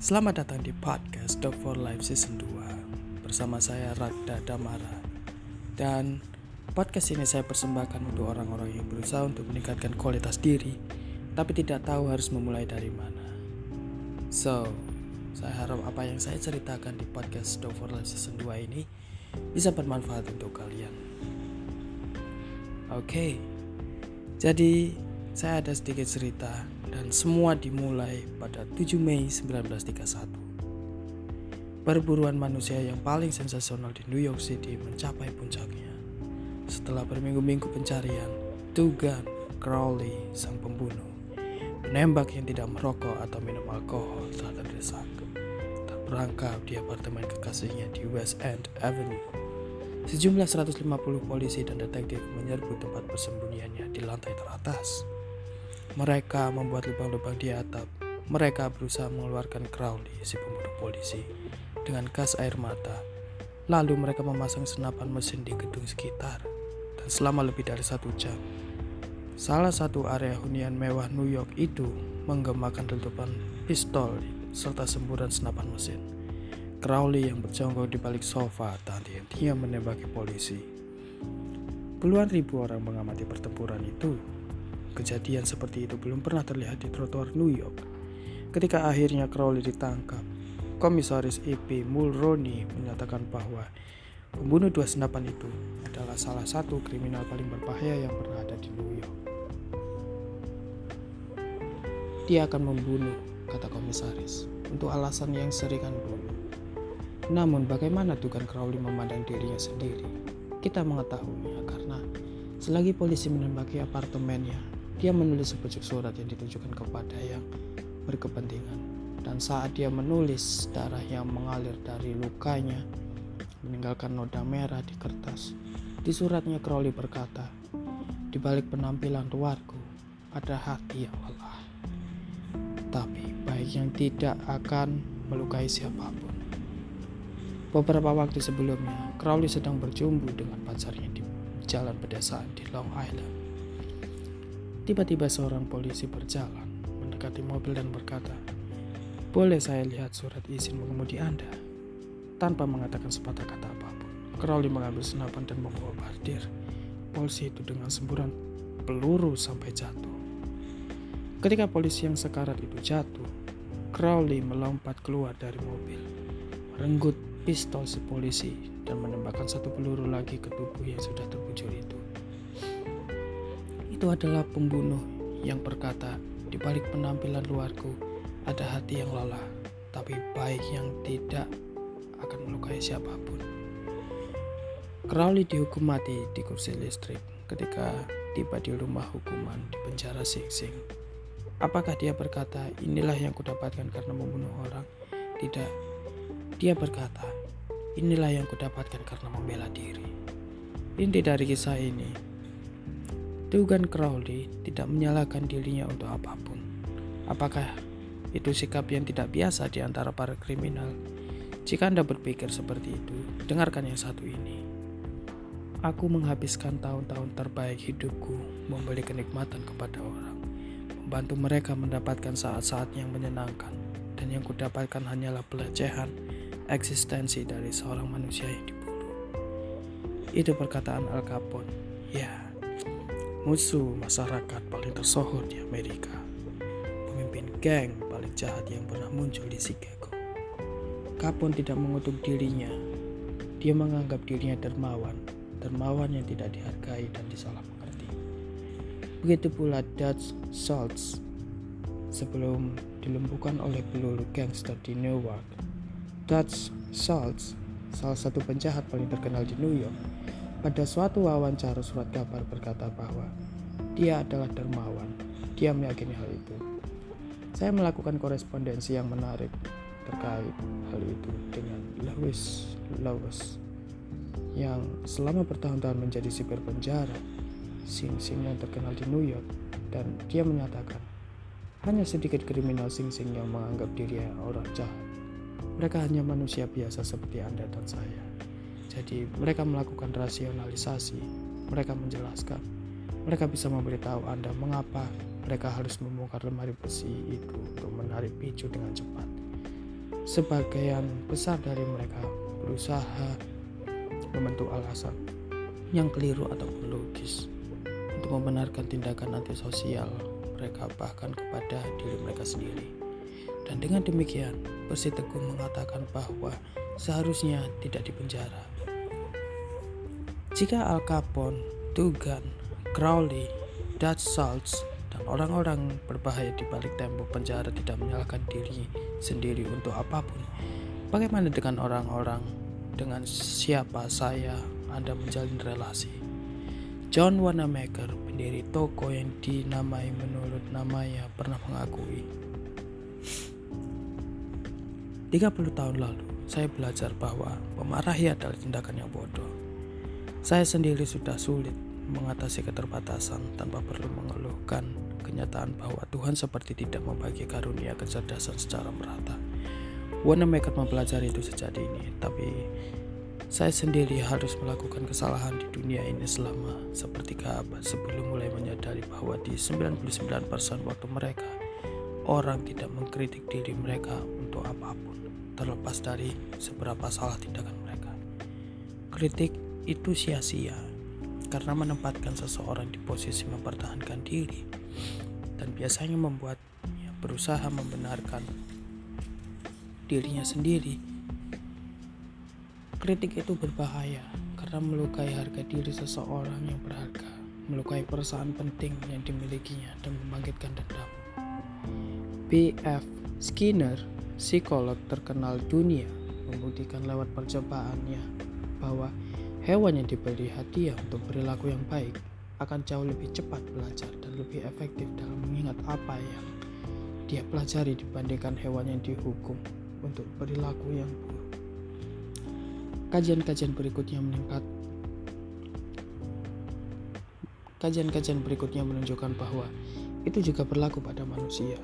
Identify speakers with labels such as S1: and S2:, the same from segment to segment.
S1: Selamat datang di podcast Dog for Life Season 2 Bersama saya Radda Damara. Dan podcast ini saya persembahkan untuk orang-orang yang berusaha untuk meningkatkan kualitas diri Tapi tidak tahu harus memulai dari mana. So, saya harap apa yang saya ceritakan di podcast Dog for Life Season 2 ini Bisa bermanfaat untuk kalian. Oke, okay. jadi saya ada sedikit cerita dan semua dimulai pada 7 Mei 1931. Perburuan manusia yang paling sensasional di New York City mencapai puncaknya. Setelah berminggu-minggu pencarian, Dugan Crowley, sang pembunuh, menembak yang tidak merokok atau minum alkohol telah terdesak. Terperangkap di apartemen kekasihnya di West End Avenue Sejumlah 150 polisi dan detektif menyerbu tempat persembunyiannya di lantai teratas. Mereka membuat lubang-lubang di atap. Mereka berusaha mengeluarkan Crowley, si pembunuh polisi, dengan gas air mata. Lalu mereka memasang senapan mesin di gedung sekitar. Dan selama lebih dari satu jam, salah satu area hunian mewah New York itu menggemakan letupan pistol serta semburan senapan mesin. Crowley yang berjongkok di balik sofa tak henti-hentinya menembaki polisi. Puluhan ribu orang mengamati pertempuran itu Kejadian seperti itu belum pernah terlihat di trotoar New York. Ketika akhirnya Crowley ditangkap, Komisaris E.P. Mulroney menyatakan bahwa pembunuh dua senapan itu adalah salah satu kriminal paling berbahaya yang pernah ada di New York. Dia akan membunuh, kata komisaris, untuk alasan yang serikan bunuh. Namun bagaimana Tugan Crowley memandang dirinya sendiri? Kita mengetahuinya karena selagi polisi menembaki apartemennya dia menulis sepucuk surat yang ditujukan kepada yang berkepentingan. Dan saat dia menulis, darah yang mengalir dari lukanya meninggalkan noda merah di kertas. Di suratnya Crowley berkata, di balik penampilan luarku ada hati yang lelah. Tapi baik yang tidak akan melukai siapa pun. Beberapa waktu sebelumnya, Crowley sedang berjumbu dengan pacarnya di jalan pedesaan di Long Island. Tiba-tiba seorang polisi berjalan mendekati mobil dan berkata, "Boleh saya lihat surat izin mengemudi Anda?" Tanpa mengatakan sepatah kata apa pun, Crowley mengambil senapan dan membombardir polisi itu dengan semburan peluru sampai jatuh. Ketika polisi yang sekarat itu jatuh, Crowley melompat keluar dari mobil, merenggut pistol si polisi dan menembakkan satu peluru lagi ke tubuh yang sudah terbujur itu itu adalah pembunuh yang berkata, di balik penampilan luarku ada hati yang lelah, tapi baik yang tidak akan melukai siapa pun. Crowley dihukum mati di kursi listrik ketika tiba di rumah hukuman di penjara Sing Sing. Apakah dia berkata, inilah yang kudapatkan karena membunuh orang? Tidak. Dia berkata, inilah yang kudapatkan karena membela diri. Inti dari kisah ini, Dugan Crowley tidak menyalahkan dirinya untuk apa pun. Apakah itu sikap yang tidak biasa di antara para kriminal? Jika Anda berpikir seperti itu, dengarkan yang satu ini. Aku menghabiskan tahun-tahun terbaik hidupku memberi kenikmatan kepada orang, membantu mereka mendapatkan saat-saat yang menyenangkan, dan yang kudapatkan hanyalah pelecehan eksistensi dari seorang manusia yang dibunuh. Itu perkataan Al Capone. Ya, musuh masyarakat paling tersohor di Amerika, pemimpin geng paling jahat yang pernah muncul di Chicago. Kapon tidak mengutuk dirinya, dia menganggap dirinya dermawan, dermawan yang tidak dihargai dan disalah mengerti. Begitu pula Dutch Schultz sebelum dilumpuhkan oleh peluru gangster di Newark. Dutch Schultz, salah satu penjahat paling terkenal di New York, pada suatu wawancara surat kabar berkata bahwa dia adalah dermawan. Dia meyakini hal itu. Saya melakukan korespondensi yang menarik terkait hal itu dengan Lewis Lewis yang selama bertahun-tahun menjadi sipir penjara sing-sing yang terkenal di New York dan dia menyatakan hanya sedikit kriminal sing-sing yang menganggap diri orang jahat. Mereka hanya manusia biasa seperti Anda dan saya. Jadi mereka melakukan rasionalisasi, mereka menjelaskan, mereka bisa memberitahu Anda mengapa mereka harus membongkar lemari besi itu untuk menarik picu dengan cepat. sebagian besar dari mereka berusaha membentuk alasan yang keliru ataupun logis untuk membenarkan tindakan antisosial mereka bahkan kepada diri mereka sendiri. Dan dengan demikian, bersiteguh mengatakan bahwa seharusnya tidak dipenjara. Jika Al Capone, Dugan, Crowley, Dutch Salts, dan orang-orang berbahaya di balik tembok penjara tidak menyalahkan diri sendiri untuk apa pun, bagaimana dengan orang-orang dengan siapa saya Anda menjalin relasi? John Wanamaker, pendiri toko yang dinamai menurut namanya, pernah mengakui 30 tahun lalu, saya belajar bahwa memarahi adalah tindakan yang bodoh. Saya sendiri sudah sulit mengatasi keterbatasan tanpa perlu mengeluhkan kenyataan bahwa Tuhan seperti tidak membagi karunia kecerdasan secara merata. Wanamaker mempelajari itu sejak dini, tapi saya sendiri harus melakukan kesalahan di dunia ini selama seperti abad sebelum mulai menyadari bahwa di 99% waktu mereka, orang tidak mengkritik diri mereka untuk apa pun terlepas dari seberapa salah tindakan mereka. Kritik itu sia-sia karena menempatkan seseorang di posisi mempertahankan diri dan biasanya membuatnya berusaha membenarkan dirinya sendiri. Kritik itu berbahaya karena melukai harga diri seseorang yang berharga, melukai perasaan penting yang dimilikinya dan membangkitkan dendam. B.F. Skinner psikolog terkenal dunia membuktikan lewat percobaannya bahwa hewan yang diberi hadiah untuk perilaku yang baik akan jauh lebih cepat belajar dan lebih efektif dalam mengingat apa yang dia pelajari dibandingkan hewan yang dihukum untuk perilaku yang buruk. Kajian-kajian berikutnya meningkat Kajian-kajian berikutnya menunjukkan bahwa itu juga berlaku pada manusia.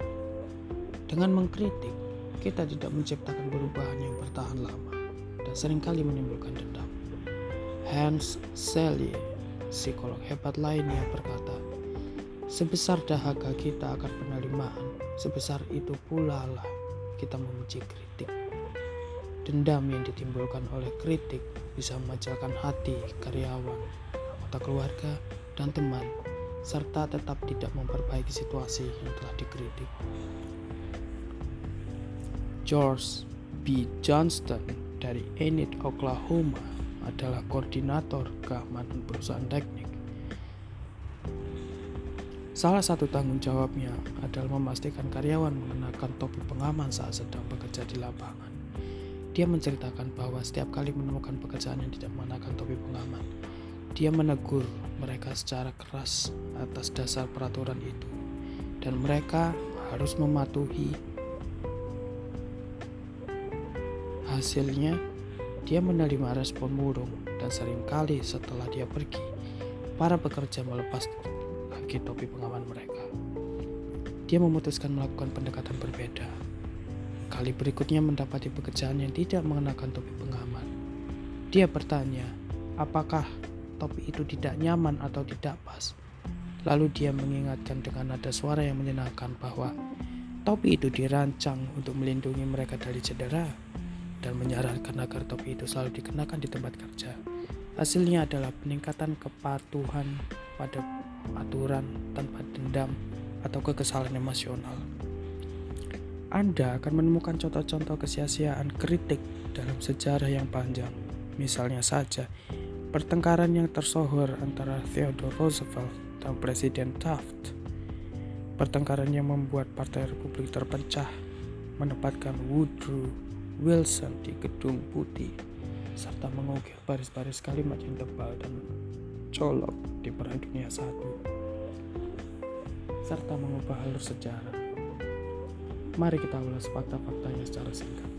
S1: Dengan mengkritik, kita tidak menciptakan perubahan yang bertahan lama dan sering kali menimbulkan dendam. Hans Selye, psikolog hebat lainnya berkata, sebesar dahaga kita akan penerimaan, sebesar itu pula lah kita membenci kritik. Dendam yang ditimbulkan oleh kritik bisa memecahkan hati karyawan, anggota keluarga, dan teman, serta tetap tidak memperbaiki situasi yang telah dikritik. George B. Johnston dari Enid, Oklahoma adalah koordinator keamanan perusahaan teknik. Salah satu tanggung jawabnya adalah memastikan karyawan mengenakan topi pengaman saat sedang bekerja di lapangan. Dia menceritakan bahwa setiap kali menemukan pekerjaan yang tidak mengenakan topi pengaman, dia menegur mereka secara keras atas dasar peraturan itu, dan mereka harus mematuhi Hasilnya, dia menerima respon murung dan sering kali setelah dia pergi, para pekerja melepas lagi topi pengaman mereka. Dia memutuskan melakukan pendekatan berbeda. Kali berikutnya mendapati pekerjaan yang tidak mengenakan topi pengaman. Dia bertanya, apakah topi itu tidak nyaman atau tidak pas. Lalu dia mengingatkan dengan nada suara yang menyenangkan bahwa topi itu dirancang untuk melindungi mereka dari cedera dan menyarankan agar topi itu selalu dikenakan di tempat kerja. Hasilnya adalah peningkatan kepatuhan pada aturan tanpa dendam atau kekesalan emosional. Anda akan menemukan contoh-contoh kesia-siaan kritik dalam sejarah yang panjang. Misalnya saja, pertengkaran yang tersohor antara Theodore Roosevelt dan Presiden Taft. Pertengkaran yang membuat Partai Republik terpecah, menempatkan Woodrow Wilson di gedung putih serta mengukir baris-baris kalimat yang tebal dan colok di Perang Dunia I serta mengubah alur sejarah. Mari kita ulas fakta-faktanya secara singkat.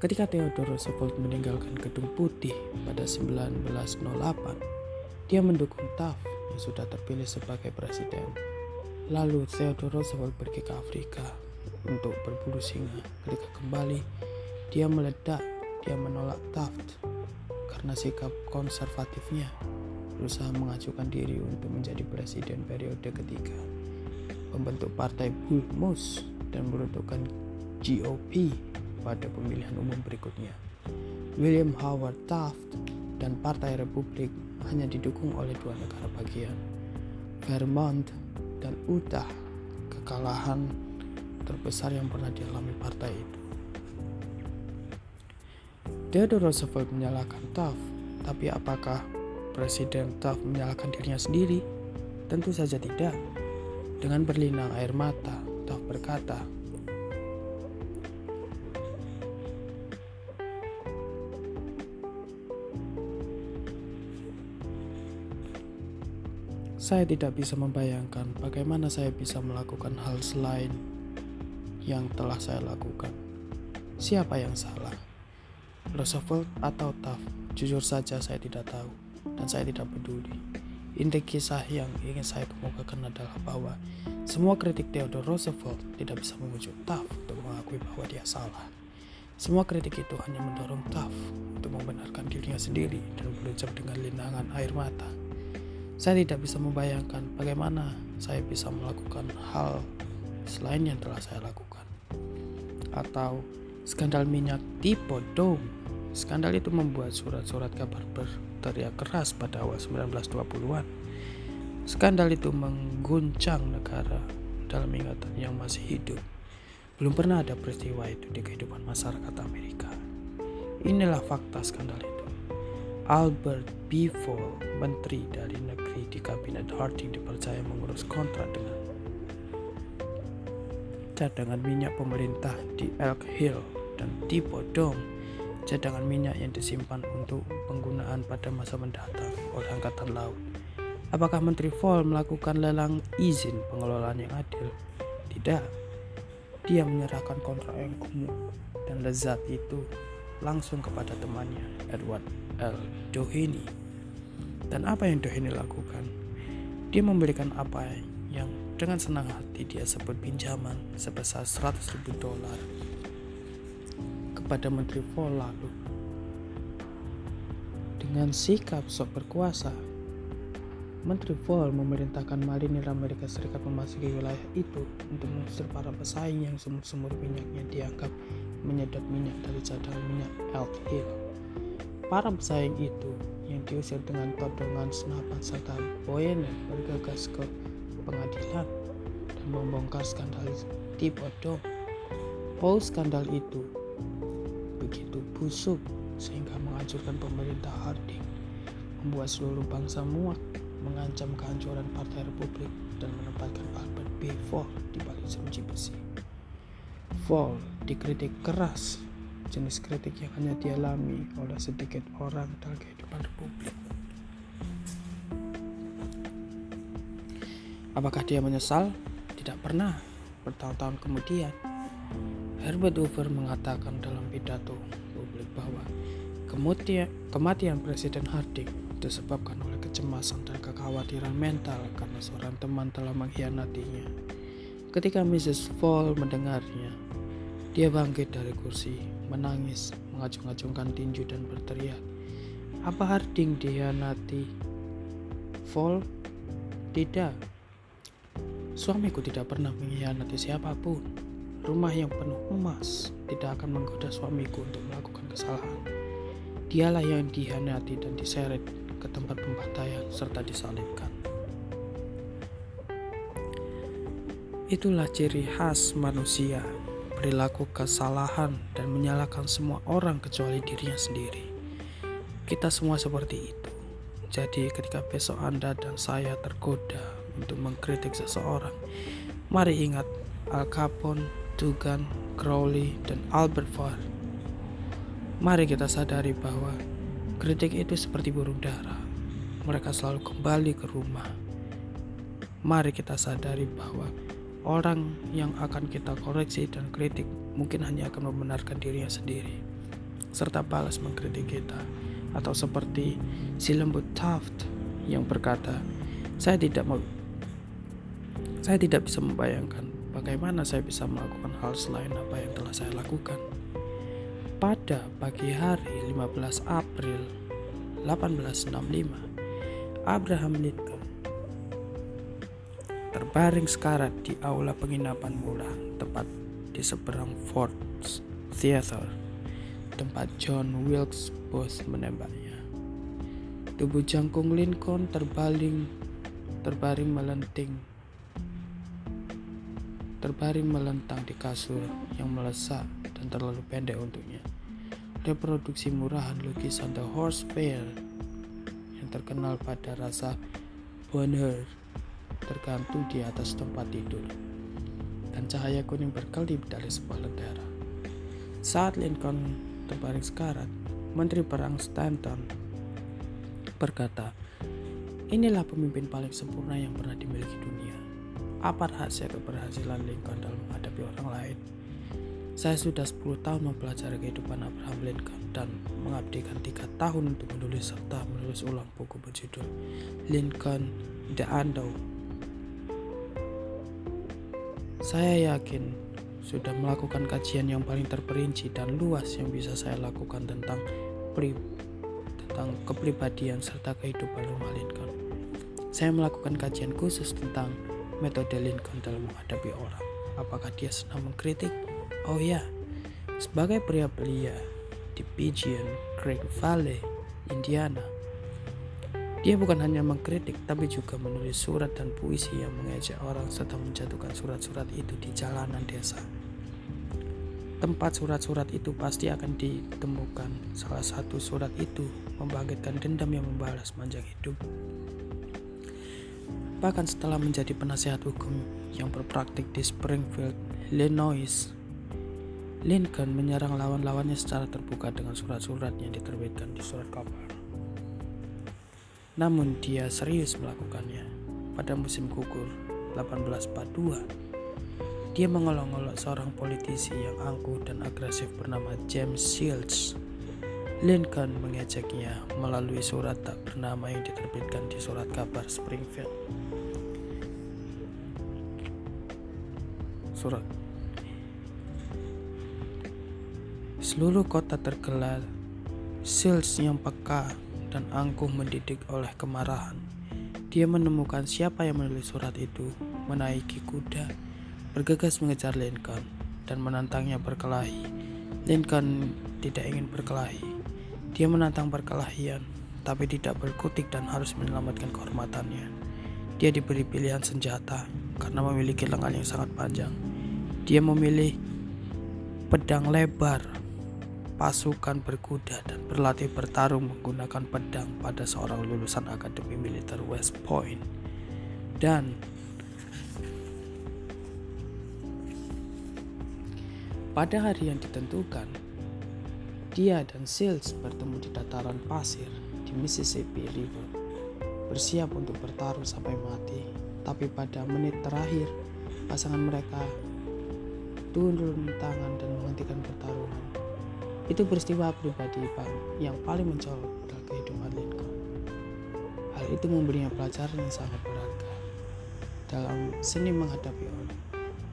S1: Ketika Theodore Roosevelt meninggalkan Gedung Putih pada 1908, dia mendukung Taft yang sudah terpilih sebagai presiden. Lalu Theodore Roosevelt pergi ke Afrika untuk berburu singa. Ketika kembali, dia meledak. Dia menolak Taft karena sikap konservatifnya berusaha mengajukan diri untuk menjadi presiden periode ketiga. Membentuk partai Bull Moose dan meruntuhkan GOP pada pemilihan umum berikutnya. William Howard Taft dan Partai Republik hanya didukung oleh dua negara bagian, Vermont dan Utah, kekalahan terbesar yang pernah dialami partai itu. Theodore Roosevelt menyalahkan Taft, tapi apakah Presiden Taft menyalahkan dirinya sendiri? Tentu saja tidak. Dengan berlinang air mata, Taft berkata, Saya tidak bisa membayangkan bagaimana saya bisa melakukan hal selain yang telah saya lakukan. Siapa yang salah? Roosevelt atau Taft? Jujur saja saya tidak tahu dan saya tidak peduli. Inti kisah yang ingin saya kemukakan adalah bahwa semua kritik Theodore Roosevelt tidak bisa memujuk Taft untuk mengakui bahwa dia salah. Semua kritik itu hanya mendorong Taft untuk membenarkan dirinya sendiri dan berucap dengan linangan air mata. Saya tidak bisa membayangkan bagaimana saya bisa melakukan hal selain yang telah saya lakukan. Atau skandal minyak tipe Dome Skandal itu membuat surat-surat kabar berteriak keras pada awal 1920-an. Skandal itu mengguncang negara dalam ingatan yang masih hidup. Belum pernah ada peristiwa itu di kehidupan masyarakat Amerika. Inilah fakta skandal itu. Albert B. Fall, menteri dari negeri di kabinet Harding dipercaya mengurus kontrak dengan cadangan minyak pemerintah di Elk Hill dan Dome cadangan minyak yang disimpan untuk penggunaan pada masa mendatang oleh Angkatan Laut. Apakah Menteri Vol melakukan lelang izin pengelolaan yang adil? Tidak. Dia menyerahkan kontrak yang kumuh dan lezat itu langsung kepada temannya, Edward L. Doheny. Dan apa yang Doheny lakukan? Dia memberikan apa dengan senang hati dia sebut pinjaman sebesar 100 ribu dolar kepada Menteri Vol. Dengan sikap sok berkuasa, Menteri Vol memerintahkan marinir Amerika Serikat memasuki wilayah itu untuk mengusir para pesaing yang sumur-sumur minyaknya dianggap menyedot minyak dari cadangan minyak Elk Hill. Para pesaing itu yang diusir dengan todongan senapan serta bayonet bergegas ke pengadilan dan membongkar skandal di Bodong. Paus skandal itu begitu busuk sehingga menghancurkan pemerintah Harding, membuat seluruh bangsa muak, mengancam kehancuran Partai Republik dan menempatkan Albert B. Fall di balik jeruji besi. Fall dikritik keras, jenis kritik yang hanya dialami oleh sedikit orang dalam kehidupan Republik. Apakah dia menyesal? Tidak pernah. Bertahun-tahun kemudian, Herbert Hoover mengatakan dalam pidato publik bahwa kematian, kematian Presiden Harding disebabkan oleh kecemasan dan kekhawatiran mental karena seorang teman telah mengkhianatinya. Ketika Mrs. Fall mendengarnya, dia bangkit dari kursi, menangis, mengacung-acungkan tinju dan berteriak, "Apa Harding dikhianati?" Fall, tidak. Suamiku tidak pernah mengkhianati siapa pun. Rumah yang penuh emas tidak akan menggoda suamiku untuk melakukan kesalahan. Dialah yang dihianati dan diseret ke tempat pembantaian serta disalibkan. Itulah ciri khas manusia, perilaku kesalahan dan menyalahkan semua orang kecuali dirinya sendiri. Kita semua seperti itu. Jadi ketika besok Anda dan saya tergoda untuk mengkritik seseorang, mari ingat Al Capone Dugan, Crowley, dan Albert Farr. Mari kita sadari bahwa kritik itu seperti burung dara. Mereka selalu kembali ke rumah. Mari kita sadari bahwa orang yang akan kita koreksi dan kritik mungkin hanya akan membenarkan dirinya sendiri serta balas mengkritik kita atau seperti si lembut Taft yang berkata saya tidak mau saya tidak bisa membayangkan bagaimana saya bisa melakukan hal selain apa yang telah saya lakukan. Pada pagi hari 15 April 1865, Abraham Lincoln terbaring sekarat di aula penginapan murah tepat di seberang Ford Theater, tempat John Wilkes Booth menembaknya. Tubuh jangkung Lincoln terbaling, terbaring melenting, terbaring melentang di kasur yang melesak dan terlalu pendek untuknya. Reproduksi murahan lukisan The Horse Fair yang terkenal pada rasa bonheur tergantung di atas tempat tidur dan cahaya kuning berkelip dari sebuah lentera. Saat Lincoln terbaring sekarat, Menteri Perang Stanton berkata, Inilah pemimpin paling sempurna yang pernah dimiliki dunia. Apa rahasia keberhasilan Lincoln dalam menghadapi orang lain? Saya sudah 10 tahun mempelajari kehidupan Abraham Lincoln dan mengabdikan tiga tahun untuk menulis serta menulis ulang buku berjudul Lincoln The Unknown. Saya yakin sudah melakukan kajian yang paling terperinci dan luas yang bisa saya lakukan tentang pri tentang kepribadian serta kehidupan rumah Lincoln. Saya melakukan kajian khusus tentang metode Lincoln dalam menghadapi orang. Apakah dia senang mengkritik? Oh ya, sebagai pria belia di Pigeon Creek Valley, Indiana, dia bukan hanya mengkritik tapi juga menulis surat dan puisi yang mengejek orang serta menjatuhkan surat-surat itu di jalanan desa. Tempat surat-surat itu pasti akan ditemukan. Salah satu surat itu membangkitkan dendam yang membalas panjang hidup. Bahkan setelah menjadi penasihat hukum yang berpraktik di Springfield, Illinois, Lincoln menyerang lawan-lawannya secara terbuka dengan surat-surat yang diterbitkan di surat kabar. Namun dia serius melakukannya. Pada musim gugur 1842, dia mengolok-olok seorang politisi yang angkuh dan agresif bernama James Shields. Lincoln mengejeknya melalui surat tak bernama yang diterbitkan di surat kabar Springfield. Surat Seluruh kota tergelar. Sils yang peka dan angkuh mendidik oleh kemarahan. Dia menemukan siapa yang menulis surat itu, menaiki kuda, bergegas mengejar Lincoln, dan menantangnya berkelahi. Lincoln tidak ingin berkelahi. Dia menantang perkelahian, tapi tidak berkutik dan harus menyelamatkan kehormatannya. Dia diberi pilihan senjata karena memiliki lengan yang sangat panjang. Dia memilih pedang lebar pasukan berkuda dan berlatih bertarung menggunakan pedang pada seorang lulusan Akademi Militer West Point. Dan pada hari yang ditentukan, dia dan Sills bertemu di dataran pasir di Mississippi River, bersiap untuk bertarung sampai mati. Tapi pada menit terakhir, pasangan mereka turun tangan dan menghentikan pertarungan itu peristiwa pribadi yang paling mencolok dalam kehidupan Lincoln. Hal itu memberinya pelajaran yang sangat berharga dalam seni menghadapi orang.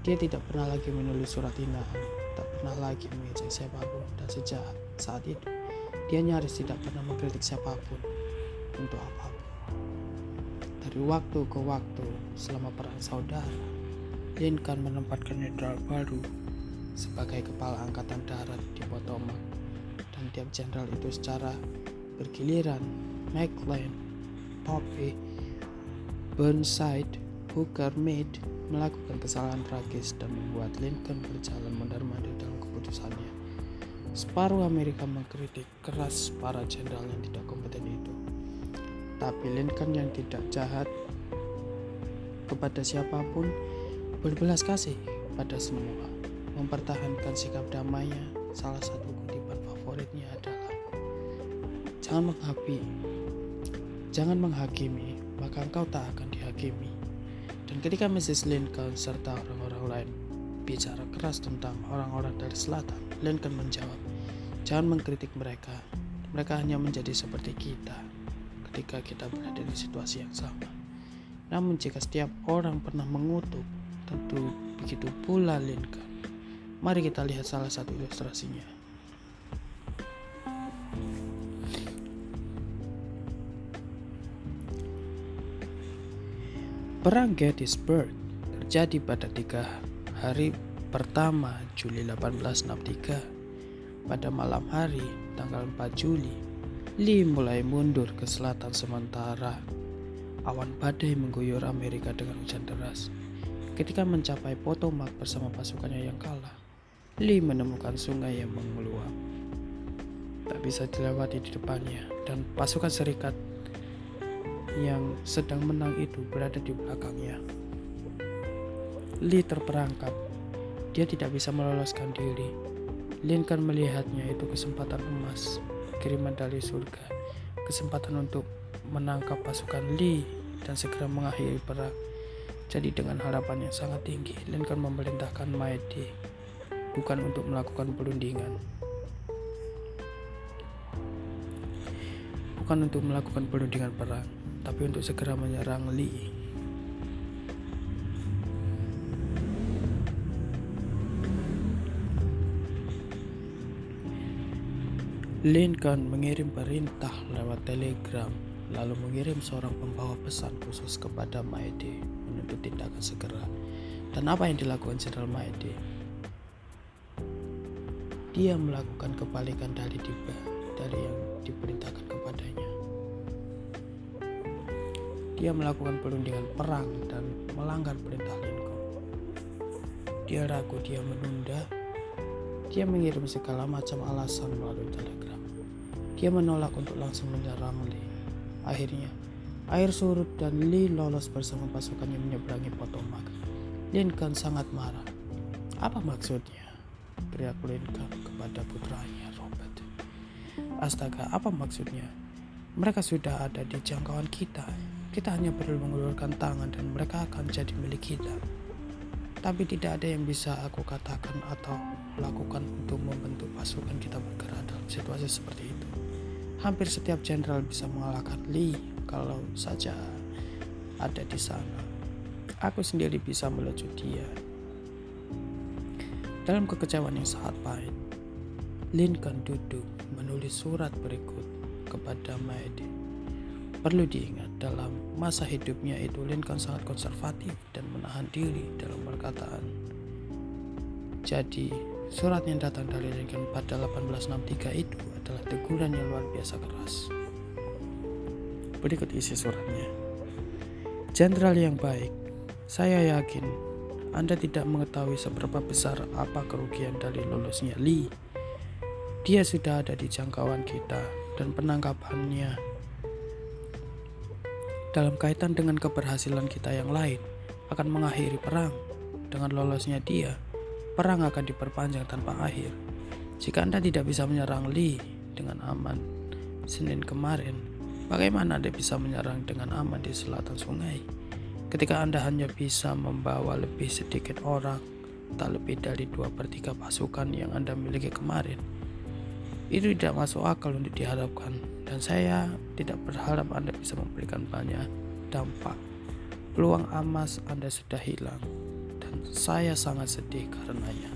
S1: Dia tidak pernah lagi menulis surat hinaan, tak pernah lagi mengejek siapa pun, dan sejak saat itu dia nyaris tidak pernah mengkritik siapa pun untuk apa pun. Dari waktu ke waktu selama perang saudara, Lincoln menempatkan jenderal baru sebagai kepala angkatan darat di Potomac dan tiap jenderal itu secara bergiliran McLean, Pope, Burnside, Hooker, Meade melakukan kesalahan tragis dan membuat Lincoln berjalan mondar-mandir dalam keputusannya. Separuh Amerika mengkritik keras para jenderal yang tidak kompeten itu. Tapi Lincoln yang tidak jahat kepada siapa pun berbelas kasih pada semua mempertahankan sikap damainya, salah satu kutipan favoritnya adalah Jangan menghakimi, jangan menghakimi, maka engkau tak akan dihakimi. Dan ketika Mrs. Lincoln serta orang-orang lain bicara keras tentang orang-orang dari selatan, Lincoln menjawab, jangan mengkritik mereka. Mereka hanya menjadi seperti kita ketika kita berada di situasi yang sama. Namun jika setiap orang pernah mengutuk, tentu begitu pula Lincoln. Mari kita lihat salah satu ilustrasinya. Perang Gettysburg terjadi pada tiga hari pertama Juli 1863. Pada malam hari, tanggal 4 Juli, Lee mulai mundur ke selatan sementara awan badai mengguyur Amerika dengan hujan deras. Ketika mencapai Potomac bersama pasukannya yang kalah, Lee menemukan sungai yang mengeluap. Tak bisa dilewati di depannya dan pasukan serikat yang sedang menang itu berada di belakangnya. Lee terperangkap. Dia tidak bisa meloloskan diri. Lincoln melihatnya itu kesempatan emas, kiriman dari surga, kesempatan untuk menangkap pasukan Lee dan segera mengakhiri perang. Jadi dengan harapan yang sangat tinggi, Lincoln memerintahkan Maede bukan untuk melakukan perundingan, bukan untuk melakukan perundingan perang, tapi untuk segera menyerang Lee. Lincoln mengirim perintah lewat telegram, lalu mengirim seorang pembawa pesan khusus kepada Maede menuntut tindakan segera. Dan apa yang dilakukan Jenderal Maede? Dia melakukan kebalikan dari tiba dari yang diperintahkan kepadanya. Dia melakukan perundingan perang dan melanggar perintah Lincoln. Dia ragu, dia menunda, dia mengirim segala macam alasan melalui telegram. Dia menolak untuk langsung menyerang Lee. Akhirnya, air surut dan Lee lolos bersama pasukannya menyeberangi Potomac. Lincoln sangat marah. Apa maksudnya? Teriak Lincoln kepada putranya Robert. Astaga, apa maksudnya? Mereka sudah ada di jangkauan kita. Kita hanya perlu mengulurkan tangan dan mereka akan jadi milik kita. Tapi tidak ada yang bisa aku katakan atau lakukan untuk membentuk pasukan kita bergerak dalam situasi seperti itu. Hampir setiap jenderal bisa mengalahkan Lee kalau saja ada di sana. Aku sendiri bisa melecut dia. Dalam kekecewaan yang sangat pahit, Lincoln duduk menulis surat berikut kepada Maede. Perlu diingat dalam masa hidupnya itu Lincoln sangat konservatif dan menahan diri dalam perkataan. Jadi, surat yang datang dari Lincoln pada 1863 itu adalah teguran yang luar biasa keras. Berikut isi suratnya. Jenderal yang baik, saya yakin Anda tidak mengetahui seberapa besar apa kerugian dari lolosnya Lee. Dia sudah ada di jangkauan kita dan penangkapannya dalam kaitan dengan keberhasilan kita yang lain akan mengakhiri perang. Dengan lolosnya dia, perang akan diperpanjang tanpa akhir. Jika Anda tidak bisa menyerang Lee, dengan aman. Senin kemarin, bagaimana Anda bisa menyerang dengan aman di selatan sungai? Ketika Anda hanya bisa membawa lebih sedikit orang, tak lebih dari dua per 3 pasukan yang Anda miliki kemarin. Itu tidak masuk akal untuk diharapkan, dan saya tidak berharap Anda bisa memberikan banyak dampak. Peluang emas Anda sudah hilang, dan saya sangat sedih karenanya.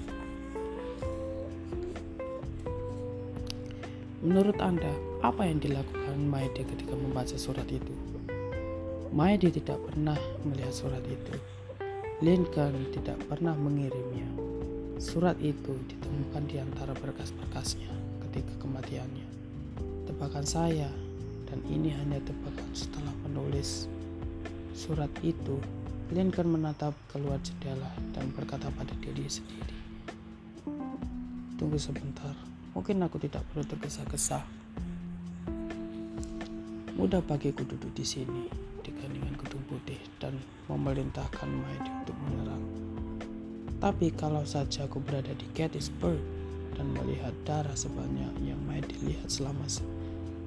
S1: Menurut Anda, apa yang dilakukan Maide ketika membaca surat itu? Maide tidak pernah melihat surat itu. Lincoln tidak pernah mengirimnya. Surat itu ditemukan di antara berkas-berkasnya ketika kematiannya. Tebakan saya, dan ini hanya tebakan setelah menulis surat itu, Lincoln menatap keluar jendela dan berkata pada diri sendiri, "Tunggu sebentar." Mungkin aku tidak perlu tergesa-gesa. Mudah bagiku duduk di sini di kandungan gedung putih dan memerintahkan Maidi untuk menyerang. Tapi kalau saja aku berada di Gettysburg dan melihat darah sebanyak yang Maidi lihat selama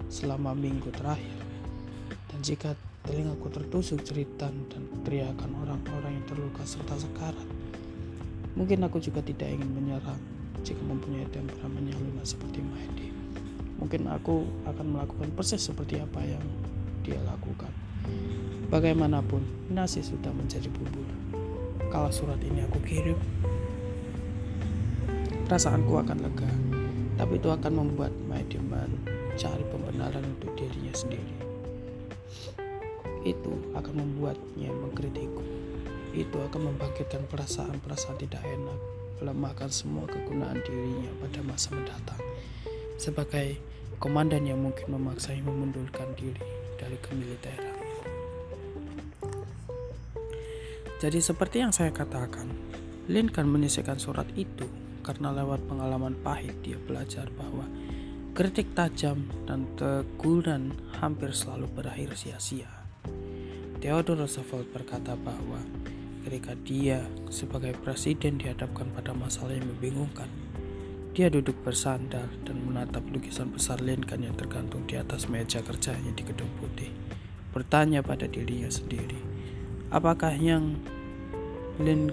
S1: selama minggu terakhir, dan jika telingaku tertusuk cerita dan teriakan orang-orang yang terluka serta sekarat, mungkin aku juga tidak ingin menyerang jika mempunyai temperamen yang lunak seperti Mahdi. Mungkin aku akan melakukan persis seperti apa yang dia lakukan. Bagaimanapun, nasi sudah menjadi bubur. Kalau surat ini aku kirim, perasaanku akan lega. Tapi itu akan membuat Mahdi mencari pembenaran untuk dirinya sendiri. Itu akan membuatnya mengkritikku. Itu akan membangkitkan perasaan-perasaan tidak enak melemahkan semua kegunaan dirinya pada masa mendatang sebagai komandan yang mungkin memaksanya memundurkan diri dari kemiliteran. Jadi seperti yang saya katakan, Lincoln menyelesaikan surat itu karena lewat pengalaman pahit dia belajar bahwa kritik tajam dan teguran hampir selalu berakhir sia-sia. Theodore Roosevelt berkata bahwa ketika dia sebagai presiden dihadapkan pada masalah yang membingungkan, dia duduk bersandar dan menatap lukisan besar Lincoln yang tergantung di atas meja kerjanya di gedung putih. Bertanya pada dirinya sendiri, Apakah yang Lin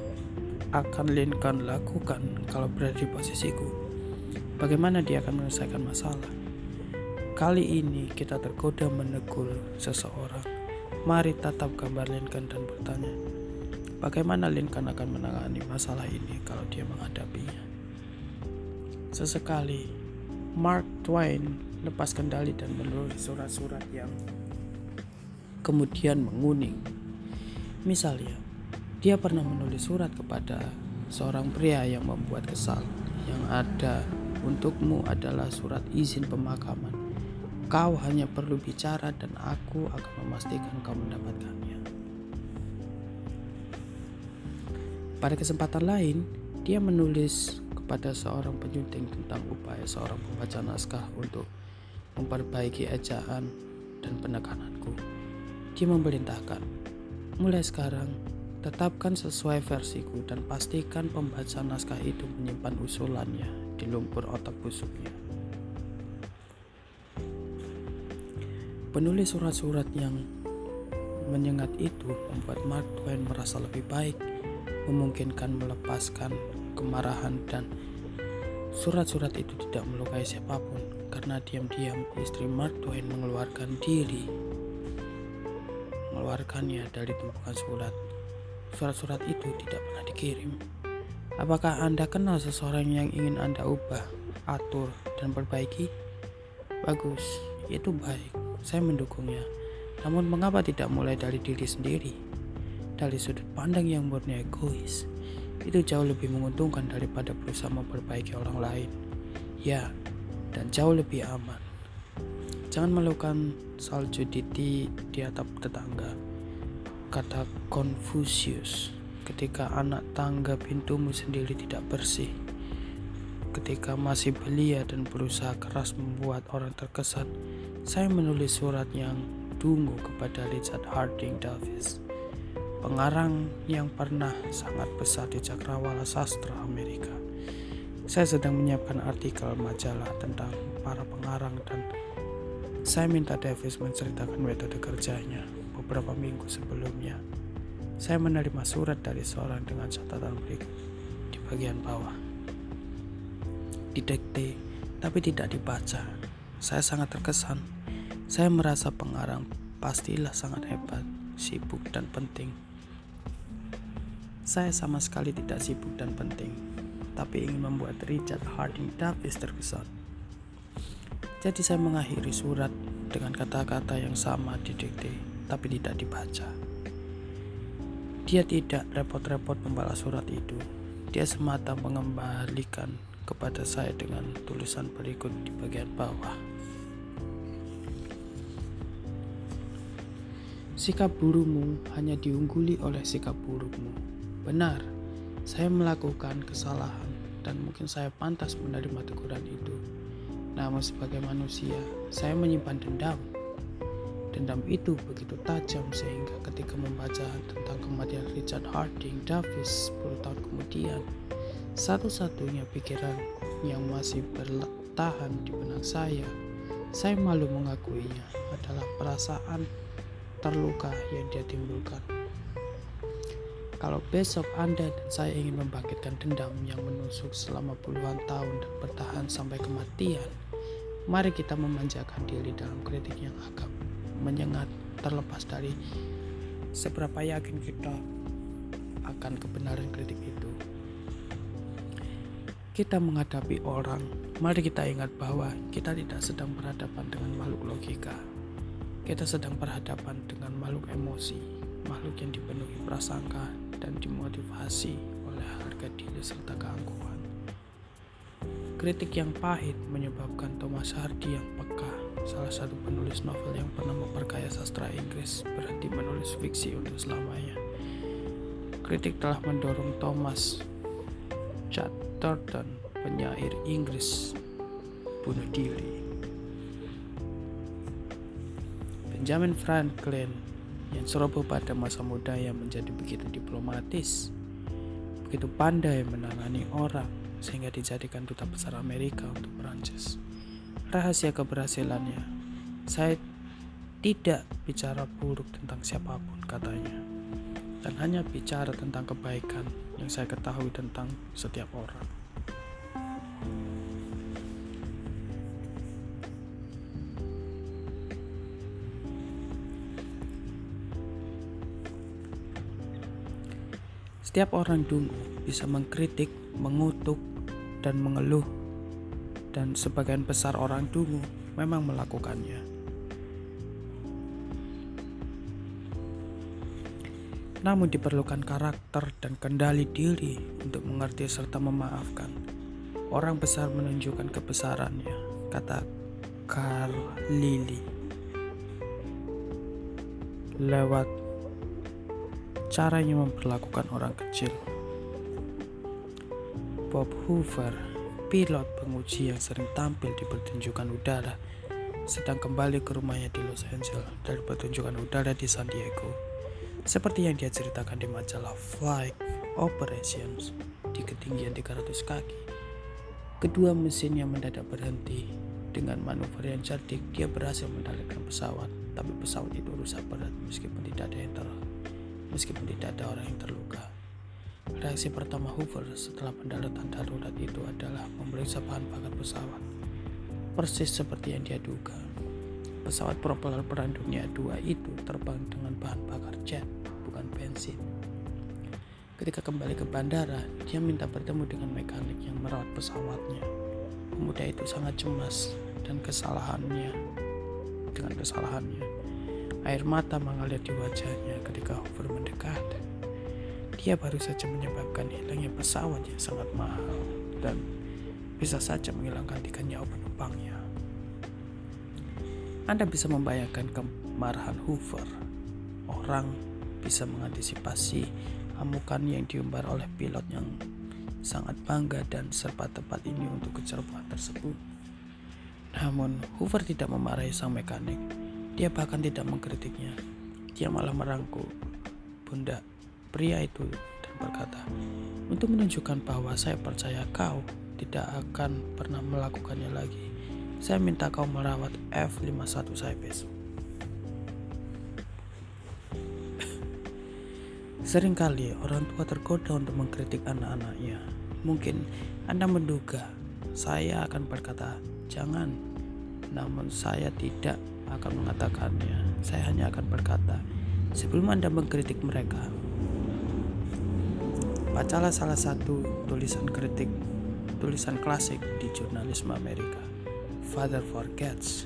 S1: akan Lincoln lakukan kalau berada di posisiku? Bagaimana dia akan menyelesaikan masalah? Kali ini kita tergoda menegur seseorang. Mari tatap gambar Lincoln dan bertanya, bagaimana Lincoln akan menangani masalah ini kalau dia menghadapinya? Sesekali, Mark Twain lepas kendali dan menulis surat-surat yang kemudian menguning Misalnya, dia pernah menulis surat kepada seorang pria yang membuat kesal. Yang ada untukmu adalah surat izin pemakaman. Kau hanya perlu bicara dan aku akan memastikan kau mendapatkannya. Pada kesempatan lain, dia menulis kepada seorang penyunting tentang upaya seorang pembaca naskah untuk memperbaiki ejaan dan penekananku. Dia memerintahkan, Mulai sekarang, tetapkan sesuai versiku dan pastikan pembaca naskah itu menyimpan usulannya di lumpur otak busuknya. Penulis surat-surat yang menyengat itu membuat Mark Twain merasa lebih baik, memungkinkan melepaskan kemarahan dan surat-surat itu tidak melukai siapa pun karena diam-diam istri Mark Twain mengeluarkan diri mengeluarkannya dari tumpukan surat. Surat-surat itu tidak pernah dikirim. Apakah Anda kenal seseorang yang ingin Anda ubah, atur, dan perbaiki? Bagus, itu baik. Saya mendukungnya. Namun mengapa tidak mulai dari diri sendiri? Dari sudut pandang yang murni egois, itu jauh lebih menguntungkan daripada berusaha memperbaiki orang lain. Ya, dan jauh lebih aman. Jangan melakukan salju di, di atap tetangga. Kata Confucius, ketika anak tangga pintumu sendiri tidak bersih, ketika masih belia dan berusaha keras membuat orang terkesan, saya menulis surat yang dungu kepada Richard Harding Davis, pengarang yang pernah sangat besar di cakrawala sastra Amerika. Saya sedang menyiapkan artikel majalah tentang para pengarang dan saya minta Davis menceritakan metode kerjanya beberapa minggu sebelumnya. Saya menerima surat dari seorang dengan catatan berikut di bagian bawah. Didekte, tapi tidak dibaca. Saya sangat terkesan. Saya merasa pengarang pastilah sangat hebat, sibuk dan penting. Saya sama sekali tidak sibuk dan penting, tapi ingin membuat Richard Harding Davis terkesan. Jadi saya mengakhiri surat dengan kata-kata yang sama didikte tapi tidak dibaca. Dia tidak repot-repot membalas surat itu. Dia semata mengembalikan kepada saya dengan tulisan berikut di bagian bawah. Sikap burukmu hanya diungguli oleh sikap burukmu. Benar, saya melakukan kesalahan dan mungkin saya pantas menerima teguran itu. Namun sebagai manusia, saya menyimpan dendam. Dendam itu begitu tajam sehingga ketika membaca tentang kematian Richard Harding Davis 10 tahun kemudian, satu-satunya pikiran yang masih bertahan di benak saya, saya malu mengakuinya, adalah perasaan terluka yang dia timbulkan. Kalau besok Anda dan saya ingin membangkitkan dendam yang menusuk selama puluhan tahun dan bertahan sampai kematian, Mari kita memanjakan diri dalam kritik yang agak menyengat terlepas dari seberapa yakin kita akan kebenaran kritik itu. Kita menghadapi orang, mari kita ingat bahwa kita tidak sedang berhadapan dengan makhluk logika. Kita sedang berhadapan dengan makhluk emosi, makhluk yang dipenuhi prasangka dan dimotivasi oleh harga diri serta keangkuhan. Kritik yang pahit menyebabkan Thomas Hardy yang peka, salah satu penulis novel yang pernah memperkaya sastra Inggris, berhenti menulis fiksi untuk selamanya. Kritik telah mendorong Thomas Chatterton, penyair Inggris, bunuh diri. Benjamin Franklin yang ceroboh pada masa muda yang menjadi begitu diplomatis, begitu pandai menangani orang sehingga dijadikan duta besar Amerika untuk Perancis. Rahasia keberhasilannya, saya tidak bicara buruk tentang siapa pun katanya, dan hanya bicara tentang kebaikan yang saya ketahui tentang setiap orang. Setiap orang dungu bisa mengkritik, mengutuk, dan mengeluh, dan sebagian besar orang dungu memang melakukannya. Namun diperlukan karakter dan kendali diri untuk mengerti serta memaafkan. Orang besar menunjukkan kebesarannya, kata Carl Lily. Lewat caranya memperlakukan orang kecil. Bob Hoover, pilot penguji yang sering tampil di pertunjukan udara, sedang kembali ke rumahnya di Los Angeles dari pertunjukan udara di San Diego. Seperti yang dia ceritakan di majalah Flight Operations di ketinggian 300 kaki. Kedua mesin yang mendadak berhenti. Dengan manuver yang cerdik, dia berhasil mendaratkan pesawat, tapi pesawat itu rusak berat meskipun tidak ada yang terlalu meskipun tidak ada orang yang terluka. Reaksi pertama Hoover setelah pendaratan darurat itu adalah memeriksa bahan bakar pesawat. Persis seperti yang dia duga. Pesawat propeller Perang Dunia II itu terbang dengan bahan bakar jet, bukan bensin. Ketika kembali ke bandara, dia minta bertemu dengan mekanik yang merawat pesawatnya. Pemuda itu sangat cemas dan kesalahannya dengan kesalahannya Air mata mengalir di wajahnya ketika Hoover mendekat. Dia baru saja menyebabkan hilangnya pesawat yang sangat mahal dan bisa saja menghilangkan tiga nyawa penumpangnya. Anda bisa membayangkan kemarahan Hoover. Orang bisa mengantisipasi amukan yang diumbar oleh pilot yang sangat bangga dan serba tepat ini untuk kecerobohan tersebut. Namun, Hoover tidak memarahi sang mekanik dia bahkan tidak mengkritiknya. Dia malah merangkul bunda pria itu dan berkata, untuk menunjukkan bahwa saya percaya kau tidak akan pernah melakukannya lagi. Saya minta kau merawat F51 saya besok. Seringkali orang tua tergoda untuk mengkritik anak-anaknya. Mungkin Anda menduga saya akan berkata, "Jangan." Namun saya tidak akan mengatakannya. Saya hanya akan berkata, sebelum Anda mengkritik mereka, bacalah salah satu tulisan kritik, tulisan klasik di jurnalisme Amerika, Father Forgets.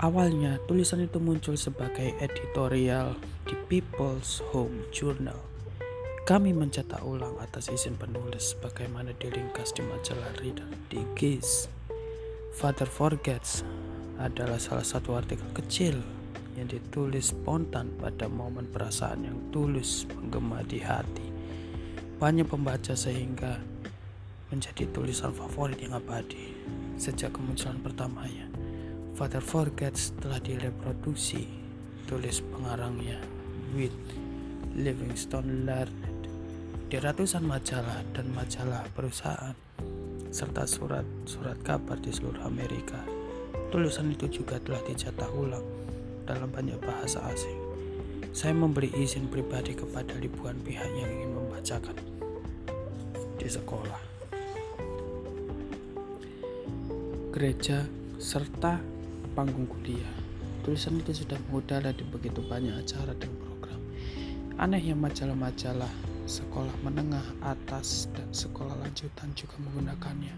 S1: Awalnya, tulisan itu muncul sebagai editorial di People's Home Journal kami mencetak ulang atas izin penulis bagaimana diringkas di majalah Reader di GIS. Father Forgets adalah salah satu artikel kecil yang ditulis spontan pada momen perasaan yang tulus menggema di hati. Banyak pembaca sehingga menjadi tulisan favorit yang abadi sejak kemunculan pertamanya. Father Forgets telah direproduksi tulis pengarangnya with Livingstone Laird di ratusan majalah dan majalah perusahaan, serta surat-surat kabar di seluruh Amerika. Tulisan itu juga telah dicetak ulang dalam banyak bahasa asing. Saya memberi izin pribadi kepada ribuan pihak yang ingin membacakan di sekolah, gereja, serta panggung kuliah. Tulisan itu sudah mengudara di begitu banyak acara dan program. Anehnya majalah-majalah sekolah menengah atas dan sekolah lanjutan juga menggunakannya.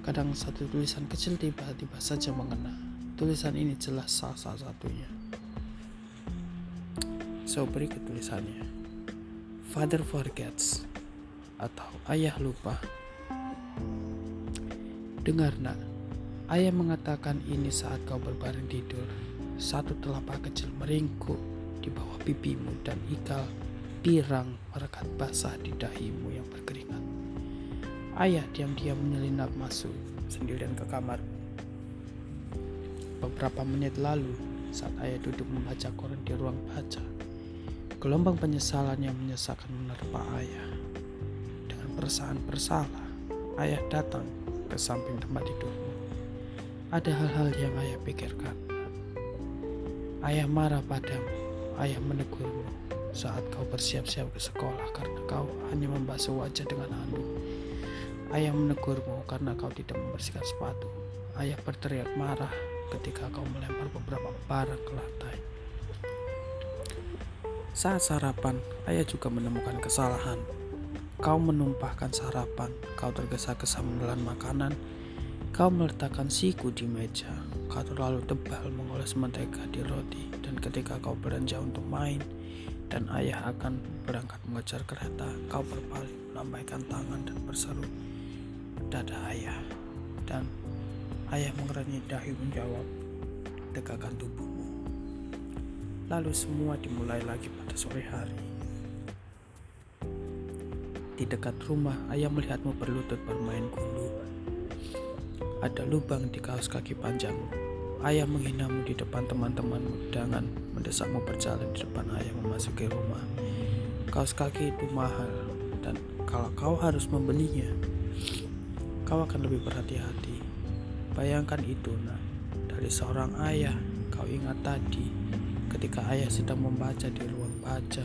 S1: Kadang satu tulisan kecil tiba-tiba saja mengena. Tulisan ini jelas salah satunya. So berikut tulisannya. Father forgets atau ayah lupa. Dengar nak, ayah mengatakan ini saat kau berbaring tidur. Satu telapak kecil meringkuk di bawah pipimu dan ikal pirang merekat basah di dahimu yang berkeringat. Ayah diam-diam menyelinap masuk sendirian ke kamar. Beberapa menit lalu, saat ayah duduk membaca koran di ruang baca, gelombang penyesalan yang menyesakan menerpa ayah. Dengan perasaan bersalah, ayah datang ke samping tempat tidurmu. Ada hal-hal yang ayah pikirkan. Ayah marah padamu, ayah menegurmu saat kau bersiap-siap ke sekolah karena kau hanya membasuh wajah dengan handuk. Ayah menegurmu karena kau tidak membersihkan sepatu. Ayah berteriak marah ketika kau melempar beberapa barang ke lantai. Saat sarapan, ayah juga menemukan kesalahan. Kau menumpahkan sarapan, kau tergesa-gesa menelan makanan, kau meletakkan siku di meja, kau terlalu tebal mengoles mentega di roti, dan ketika kau beranjak untuk main, dan ayah akan berangkat mengejar kereta, kau berpaling, melambaikan tangan dan berseru, dada ayah. Dan ayah mengerenyi dahi menjawab tegakkan tubuhmu. Lalu semua dimulai lagi pada sore hari. Di dekat rumah ayah melihatmu berlutut bermain gundu. Ada lubang di kaos kaki panjangmu ayah menghinamu di depan teman-temanmu dengan mendesakmu berjalan di depan ayah memasuki rumah kaos kaki itu mahal dan kalau kau harus membelinya kau akan lebih berhati-hati. Bayangkan itu, nak. Dari seorang ayah, kau ingat tadi ketika ayah sedang membaca di ruang baca.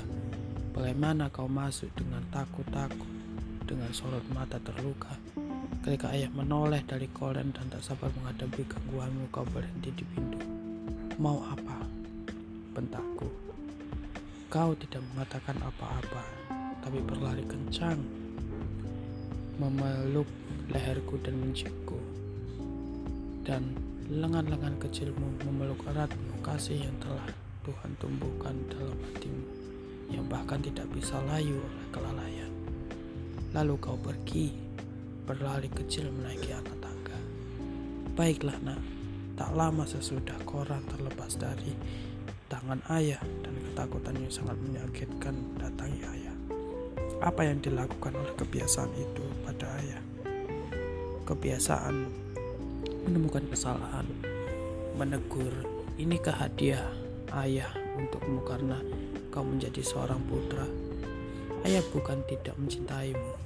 S1: Bagaimana kau masuk dengan takut-takut, dengan sorot mata terluka. Ketika ayah menoleh dari kolen dan tak sabar menghadapi gangguanmu, kau berhenti di pintu. Mau apa? Bentakku. Kau tidak mengatakan apa-apa, tapi berlari kencang, memeluk leherku dan menciumku. Dan lengan-lengan kecilmu memeluk erat kasih yang telah Tuhan tumbuhkan dalam hatimu, yang bahkan tidak bisa layu oleh kelalaian. Lalu kau pergi, berlari kecil menaiki anak tangga. Baiklah nak, tak lama sesudah koran terlepas dari tangan ayah dan ketakutan yang sangat menyakitkan datangi ayah. Apa yang dilakukan oleh kebiasaan itu pada ayah? kebiasaan menemukan kesalahan, menegur, inikah hadiah ayah untukmu karena kau menjadi seorang putra. Ayah bukan tidak mencintaimu,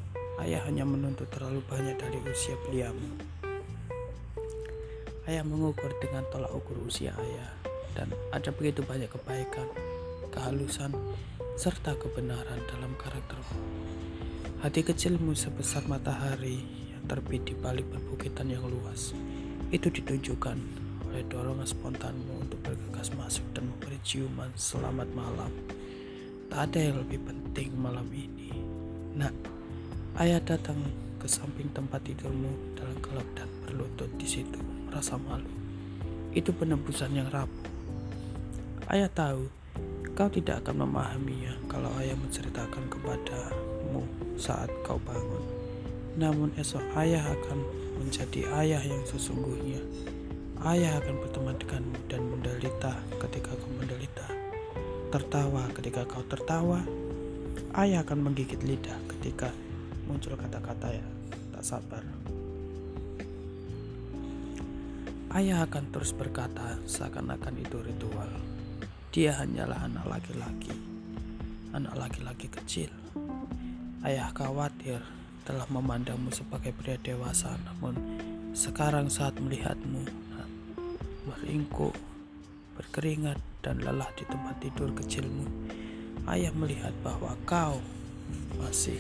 S1: ayah hanya menuntut terlalu banyak dari usia beliamu. Ayah mengukur dengan tolak ukur usia ayah, dan ada begitu banyak kebaikan, kehalusan, serta kebenaran dalam karaktermu. Hati kecilmu sebesar matahari terbit di balik perbukitan yang luas. Itu ditunjukkan oleh dorongan spontanmu untuk bergegas masuk dan memberi ciuman selamat malam. Tak ada yang lebih penting malam ini. Nak, ayah datang ke samping tempat tidurmu dalam gelap dan berlutut di situ, merasa malu. Itu penebusan yang rapuh. Ayah tahu kau tidak akan memahaminya kalau ayah menceritakan kepadamu saat kau bangun. Namun esok ayah akan menjadi ayah yang sesungguhnya. Ayah akan berteman denganmu dan menderita ketika kau menderita. Tertawa ketika kau tertawa. Ayah akan menggigit lidah ketika muncul kata-kata yang tak sabar. Ayah akan terus berkata seakan-akan itu ritual. Dia hanyalah anak laki-laki, anak laki-laki kecil. Ayah khawatir telah memandangmu sebagai pria dewasa, namun sekarang saat melihatmu beringkuk, berkeringat, dan lelah di tempat tidur kecilmu, ayah melihat bahwa kau masih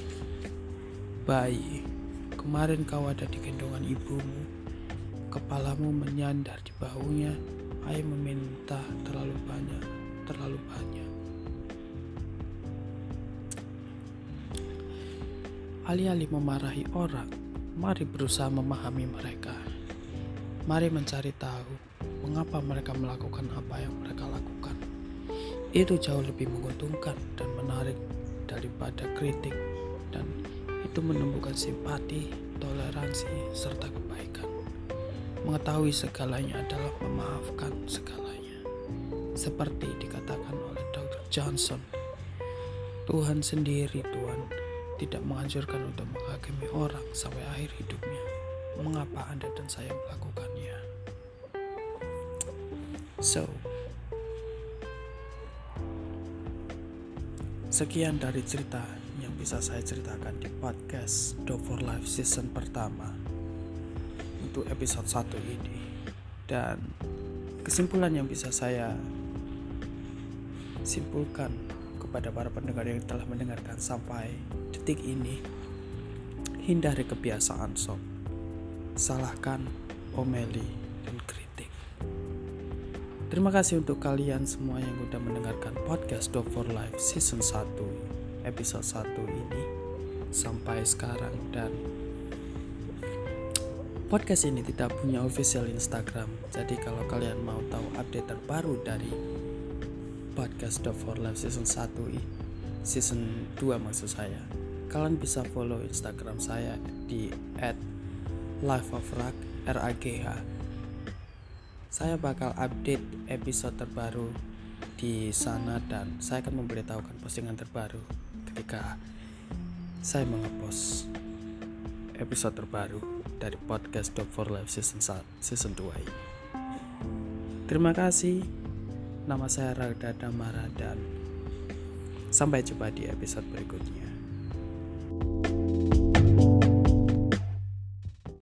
S1: bayi. Kemarin kau ada di gendongan ibumu, kepalamu menyandar di bahunya, ayah meminta terlalu banyak, terlalu banyak. Alih-alih memarahi orang, mari berusaha memahami mereka. Mari mencari tahu mengapa mereka melakukan apa yang mereka lakukan. Itu jauh lebih menguntungkan dan menarik daripada kritik dan itu menemukan simpati, toleransi, serta kebaikan. Mengetahui segalanya adalah memaafkan segalanya. Seperti dikatakan oleh Dr. Johnson, Tuhan sendiri Tuhan tidak menganjurkan untuk menghakimi orang sampai akhir hidupnya. Mengapa Anda dan saya melakukannya? So, sekian dari cerita bisa saya ceritakan di podcast Do for Life season pertama untuk episode 1 ini. Dan kesimpulan yang bisa saya simpulkan kepada para pendengar yang telah mendengarkan sampai detik ini hindari kebiasaan sob. Salahkan omeli dan kritik. Terima kasih untuk kalian semua yang sudah mendengarkan podcast Dog for Life season 1 episode 1 ini sampai sekarang. Dan podcast ini tidak punya official Instagram. Jadi kalau kalian mau tahu update terbaru dari podcast The For Life season 1 season 2 maksud saya kalian bisa follow instagram saya di at life of rag RAGH saya bakal update episode terbaru di sana dan saya akan memberitahukan postingan terbaru ketika saya mengepost episode terbaru dari podcast Dog for Life season 1, season 2 ini. Terima kasih. Nama saya Ragda Damara dan sampai jumpa di episode berikutnya.